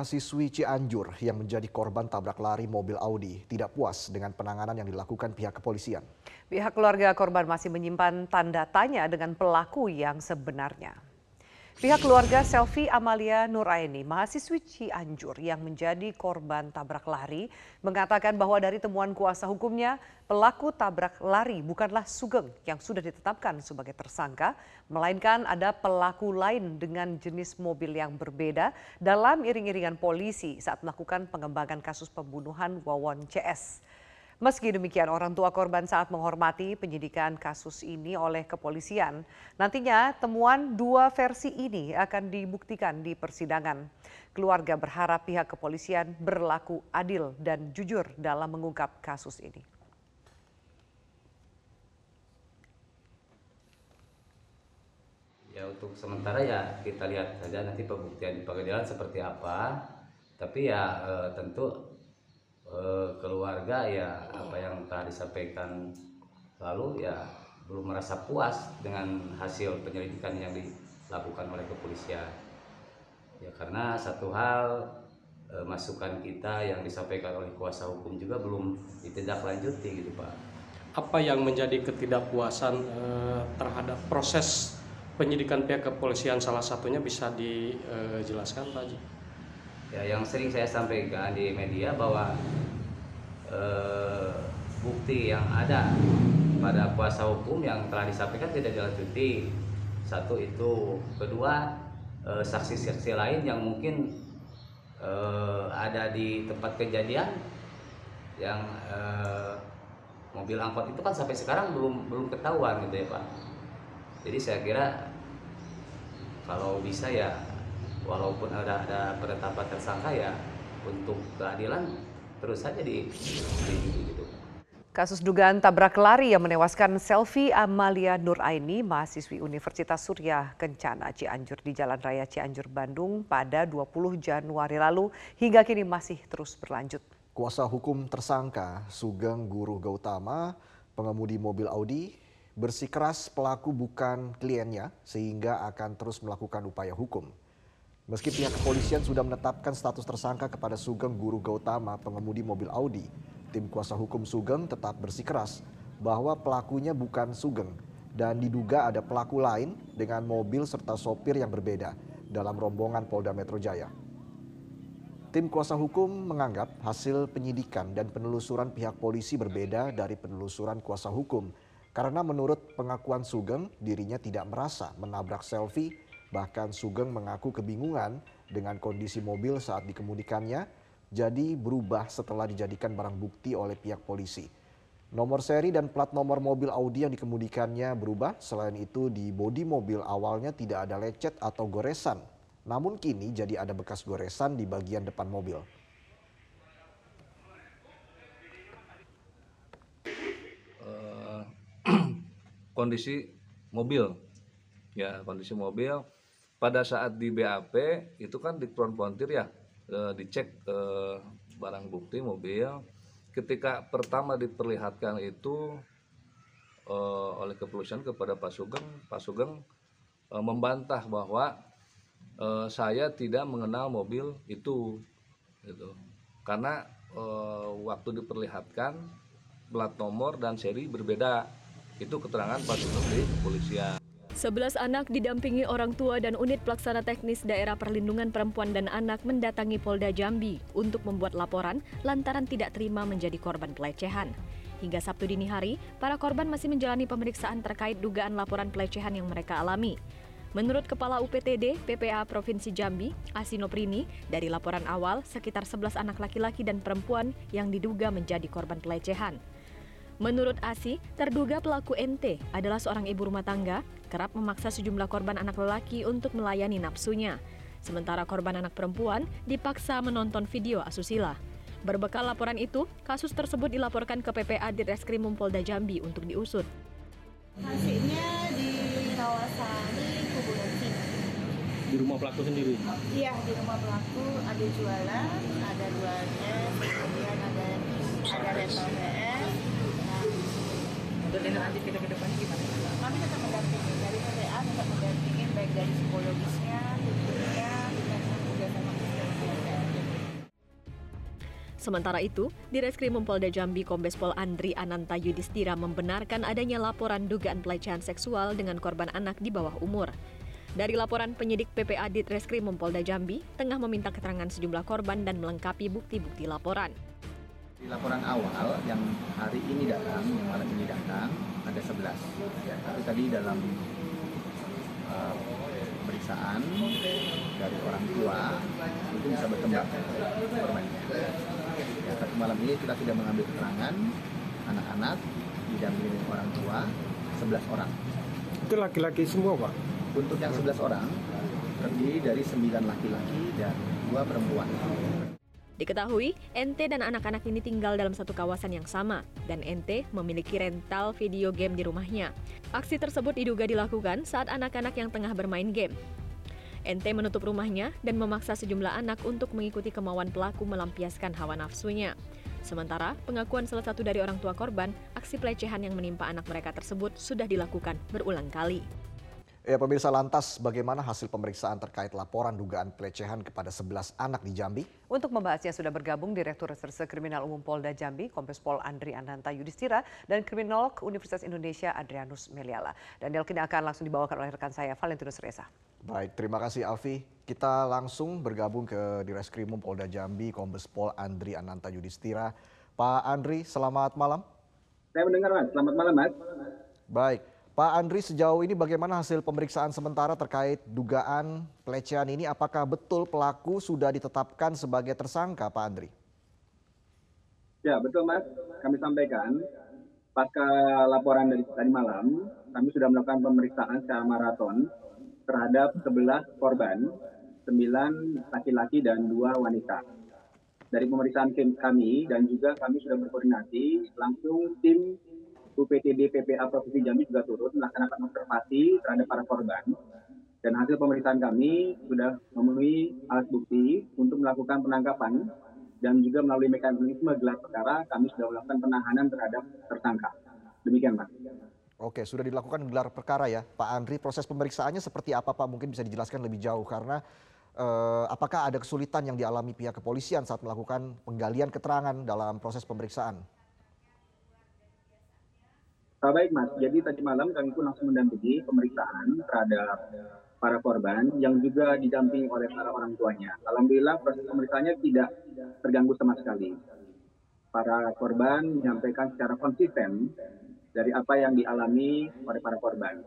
mahasiswi Cianjur yang menjadi korban tabrak lari mobil Audi tidak puas dengan penanganan yang dilakukan pihak kepolisian. Pihak keluarga korban masih menyimpan tanda tanya dengan pelaku yang sebenarnya. Pihak keluarga Selvi Amalia Nuraini, mahasiswi Cianjur yang menjadi korban tabrak lari, mengatakan bahwa dari temuan kuasa hukumnya, pelaku tabrak lari bukanlah Sugeng yang sudah ditetapkan sebagai tersangka, melainkan ada pelaku lain dengan jenis mobil yang berbeda dalam iring-iringan polisi saat melakukan pengembangan kasus pembunuhan Wawon CS. Meski demikian, orang tua korban saat menghormati penyidikan kasus ini oleh kepolisian. Nantinya temuan dua versi ini akan dibuktikan di persidangan. Keluarga berharap pihak kepolisian berlaku adil dan jujur dalam mengungkap kasus ini. Ya untuk sementara ya kita lihat saja nanti pembuktian di pengadilan seperti apa. Tapi ya e, tentu Eh, keluarga ya apa yang telah disampaikan lalu ya belum merasa puas dengan hasil penyelidikan yang dilakukan oleh kepolisian. Ya karena satu hal e, masukan kita yang disampaikan oleh kuasa hukum juga belum ditindaklanjuti gitu pak. Apa yang menjadi ketidakpuasan e, terhadap proses penyidikan pihak kepolisian? Salah satunya bisa dijelaskan Pak Haji? Ya yang sering saya sampaikan di media bahwa eh, bukti yang ada pada kuasa hukum yang telah disampaikan tidak dilanjuti satu itu. Kedua eh, saksi-saksi lain yang mungkin eh, ada di tempat kejadian yang eh, mobil angkot itu kan sampai sekarang belum belum ketahuan gitu ya pak. Jadi saya kira kalau bisa ya walaupun ada ada penetapan tersangka ya untuk keadilan terus saja di, di gitu. Kasus dugaan tabrak lari yang menewaskan Selvi Amalia Nuraini, mahasiswi Universitas Surya Kencana Cianjur di Jalan Raya Cianjur, Bandung pada 20 Januari lalu hingga kini masih terus berlanjut. Kuasa hukum tersangka Sugeng Guru Gautama, pengemudi mobil Audi, bersikeras pelaku bukan kliennya sehingga akan terus melakukan upaya hukum. Meski pihak kepolisian sudah menetapkan status tersangka kepada Sugeng Guru Gautama, pengemudi mobil Audi, tim kuasa hukum Sugeng tetap bersikeras bahwa pelakunya bukan Sugeng dan diduga ada pelaku lain dengan mobil serta sopir yang berbeda dalam rombongan Polda Metro Jaya. Tim kuasa hukum menganggap hasil penyidikan dan penelusuran pihak polisi berbeda dari penelusuran kuasa hukum karena menurut pengakuan Sugeng dirinya tidak merasa menabrak selfie Bahkan Sugeng mengaku kebingungan dengan kondisi mobil saat dikemudikannya, jadi berubah setelah dijadikan barang bukti oleh pihak polisi. Nomor seri dan plat nomor mobil Audi yang dikemudikannya berubah. Selain itu di bodi mobil awalnya tidak ada lecet atau goresan. Namun kini jadi ada bekas goresan di bagian depan mobil. Uh, kondisi mobil ya kondisi mobil pada saat di BAP itu kan di front pontir ya e, dicek e, barang bukti mobil. Ketika pertama diperlihatkan itu e, oleh kepolisian kepada Pak Sugeng Pak Sugeng e, membantah bahwa e, saya tidak mengenal mobil itu gitu. Karena e, waktu diperlihatkan plat nomor dan seri berbeda. Itu keterangan Pak Sugeng di kepolisian 11 anak didampingi orang tua dan unit pelaksana teknis daerah perlindungan perempuan dan anak mendatangi Polda Jambi untuk membuat laporan lantaran tidak terima menjadi korban pelecehan. Hingga Sabtu dini hari, para korban masih menjalani pemeriksaan terkait dugaan laporan pelecehan yang mereka alami. Menurut Kepala UPTD PPA Provinsi Jambi, Asino Prini, dari laporan awal sekitar 11 anak laki-laki dan perempuan yang diduga menjadi korban pelecehan. Menurut Asi, terduga pelaku NT adalah seorang ibu rumah tangga, kerap memaksa sejumlah korban anak lelaki untuk melayani nafsunya. Sementara korban anak perempuan dipaksa menonton video asusila. Berbekal laporan itu, kasus tersebut dilaporkan ke PPA di Reskrimum Polda Jambi untuk diusut. Hasilnya di kawasan Kubulunci. Di rumah pelaku sendiri? Iya, di rumah pelaku ada jualan, ada dua kemudian ada ada rental untuk dengan nanti kita ke depannya gimana? Kami tetap mendampingi dari PPA tetap mendampingi baik dari psikologisnya, kerjasama dengan Sementara itu, di Reskrim Polda Jambi Kombes Pol Andri Ananta Yudhistira membenarkan adanya laporan dugaan pelecehan seksual dengan korban anak di bawah umur. Dari laporan penyidik PPA di Reskrim Polda Jambi, tengah meminta keterangan sejumlah korban dan melengkapi bukti-bukti laporan. Di laporan awal yang hari ini datang, yang malam ini datang, ada 11. Ya, tapi tadi dalam uh, pemeriksaan dari orang tua itu bisa berkembang korbannya. Ya, tapi malam ini kita sudah mengambil keterangan anak-anak didampingi orang tua 11 orang. Itu laki-laki semua, Pak? Untuk yang 11 orang terdiri dari 9 laki-laki dan 2 perempuan. Diketahui, NT dan anak-anak ini tinggal dalam satu kawasan yang sama, dan NT memiliki rental video game di rumahnya. Aksi tersebut diduga dilakukan saat anak-anak yang tengah bermain game. NT menutup rumahnya dan memaksa sejumlah anak untuk mengikuti kemauan pelaku melampiaskan hawa nafsunya. Sementara, pengakuan salah satu dari orang tua korban, aksi pelecehan yang menimpa anak mereka tersebut sudah dilakukan berulang kali. Ya pemirsa lantas bagaimana hasil pemeriksaan terkait laporan dugaan pelecehan kepada 11 anak di Jambi? Untuk membahasnya sudah bergabung Direktur Reserse Kriminal Umum Polda Jambi, Kombes Pol Andri Ananta Yudhistira, dan Kriminolog Universitas Indonesia Adrianus Meliala. Dan dialog ini akan langsung dibawakan oleh rekan saya Valentinus Reza. Baik, terima kasih Alfi. Kita langsung bergabung ke Direskrimum Polda Jambi, Kombes Pol Andri Ananta Yudhistira. Pak Andri, selamat malam. Saya mendengar mas, selamat malam mas. Baik, Pak Andri sejauh ini bagaimana hasil pemeriksaan sementara terkait dugaan pelecehan ini? Apakah betul pelaku sudah ditetapkan sebagai tersangka Pak Andri? Ya betul mas, kami sampaikan pasca laporan dari tadi malam, kami sudah melakukan pemeriksaan secara maraton terhadap 11 korban, 9 laki-laki dan 2 wanita. Dari pemeriksaan kami dan juga kami sudah berkoordinasi langsung tim UPTD PPA Provinsi Jambi juga turut melaksanakan observasi terhadap para korban. Dan hasil pemeriksaan kami sudah memenuhi alat bukti untuk melakukan penangkapan dan juga melalui mekanisme gelar perkara kami sudah melakukan penahanan terhadap tersangka. Demikian Pak. Oke, sudah dilakukan gelar perkara ya Pak Andri. Proses pemeriksaannya seperti apa Pak? Mungkin bisa dijelaskan lebih jauh karena eh, apakah ada kesulitan yang dialami pihak kepolisian saat melakukan penggalian keterangan dalam proses pemeriksaan? Uh, baik Mas, jadi tadi malam kami pun langsung mendampingi pemeriksaan terhadap para korban yang juga didampingi oleh para orang tuanya. Alhamdulillah proses pemeriksaannya tidak terganggu sama sekali. Para korban menyampaikan secara konsisten dari apa yang dialami oleh para korban.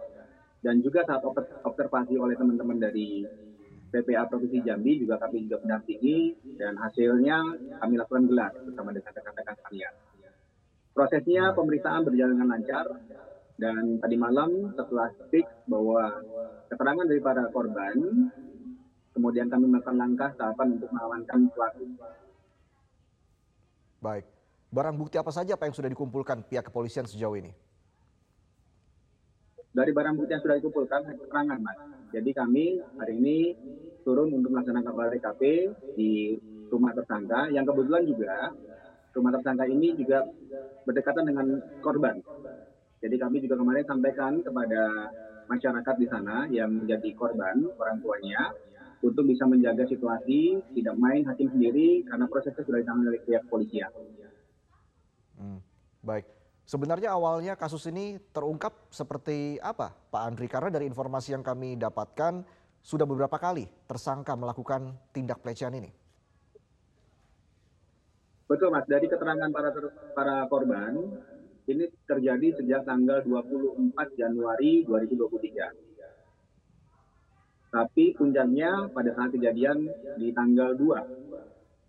Dan juga saat observasi oleh teman-teman dari PPA Provinsi Jambi juga kami juga mendampingi dan hasilnya kami lakukan gelar bersama dengan rekan-rekan sekalian. Prosesnya pemeriksaan berjalan dengan lancar dan tadi malam setelah fix bahwa keterangan dari para korban, kemudian kami melakukan langkah tahapan untuk mengamankan pelaku. Baik, barang bukti apa saja Pak yang sudah dikumpulkan pihak kepolisian sejauh ini? Dari barang bukti yang sudah dikumpulkan, keterangan Mas. Jadi kami hari ini turun untuk melaksanakan olah TKP di rumah tersangka yang kebetulan juga rumah tersangka ini juga berdekatan dengan korban. Jadi kami juga kemarin sampaikan kepada masyarakat di sana yang menjadi korban orang tuanya untuk bisa menjaga situasi, tidak main hakim sendiri karena prosesnya sudah ditangani oleh pihak polisian. Hmm, baik. Sebenarnya awalnya kasus ini terungkap seperti apa Pak Andri? Karena dari informasi yang kami dapatkan sudah beberapa kali tersangka melakukan tindak pelecehan ini. Betul Mas, dari keterangan para para korban ini terjadi sejak tanggal 24 Januari 2023. Tapi puncaknya pada saat kejadian di tanggal 2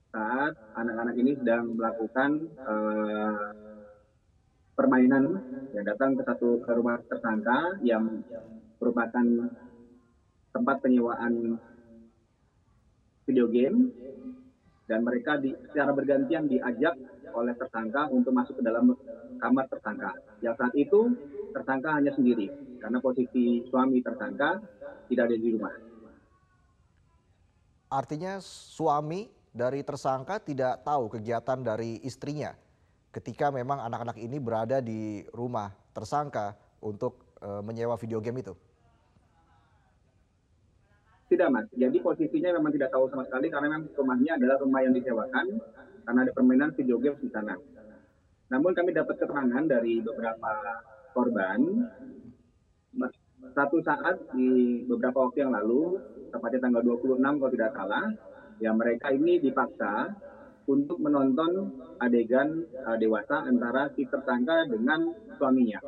saat anak-anak ini sedang melakukan uh, permainan yang datang ke satu ke rumah tersangka yang merupakan tempat penyewaan video game dan mereka di, secara bergantian diajak oleh tersangka untuk masuk ke dalam kamar tersangka. Yang saat itu tersangka hanya sendiri karena posisi suami tersangka tidak ada di rumah. Artinya suami dari tersangka tidak tahu kegiatan dari istrinya ketika memang anak-anak ini berada di rumah tersangka untuk e, menyewa video game itu. Tidak mas, jadi posisinya memang tidak tahu sama sekali karena memang rumahnya adalah rumah yang disewakan karena ada permainan video game di sana. Namun kami dapat keterangan dari beberapa korban satu saat di beberapa waktu yang lalu, tepatnya tanggal 26 kalau tidak salah, ya mereka ini dipaksa untuk menonton adegan uh, dewasa antara si tersangka dengan suaminya.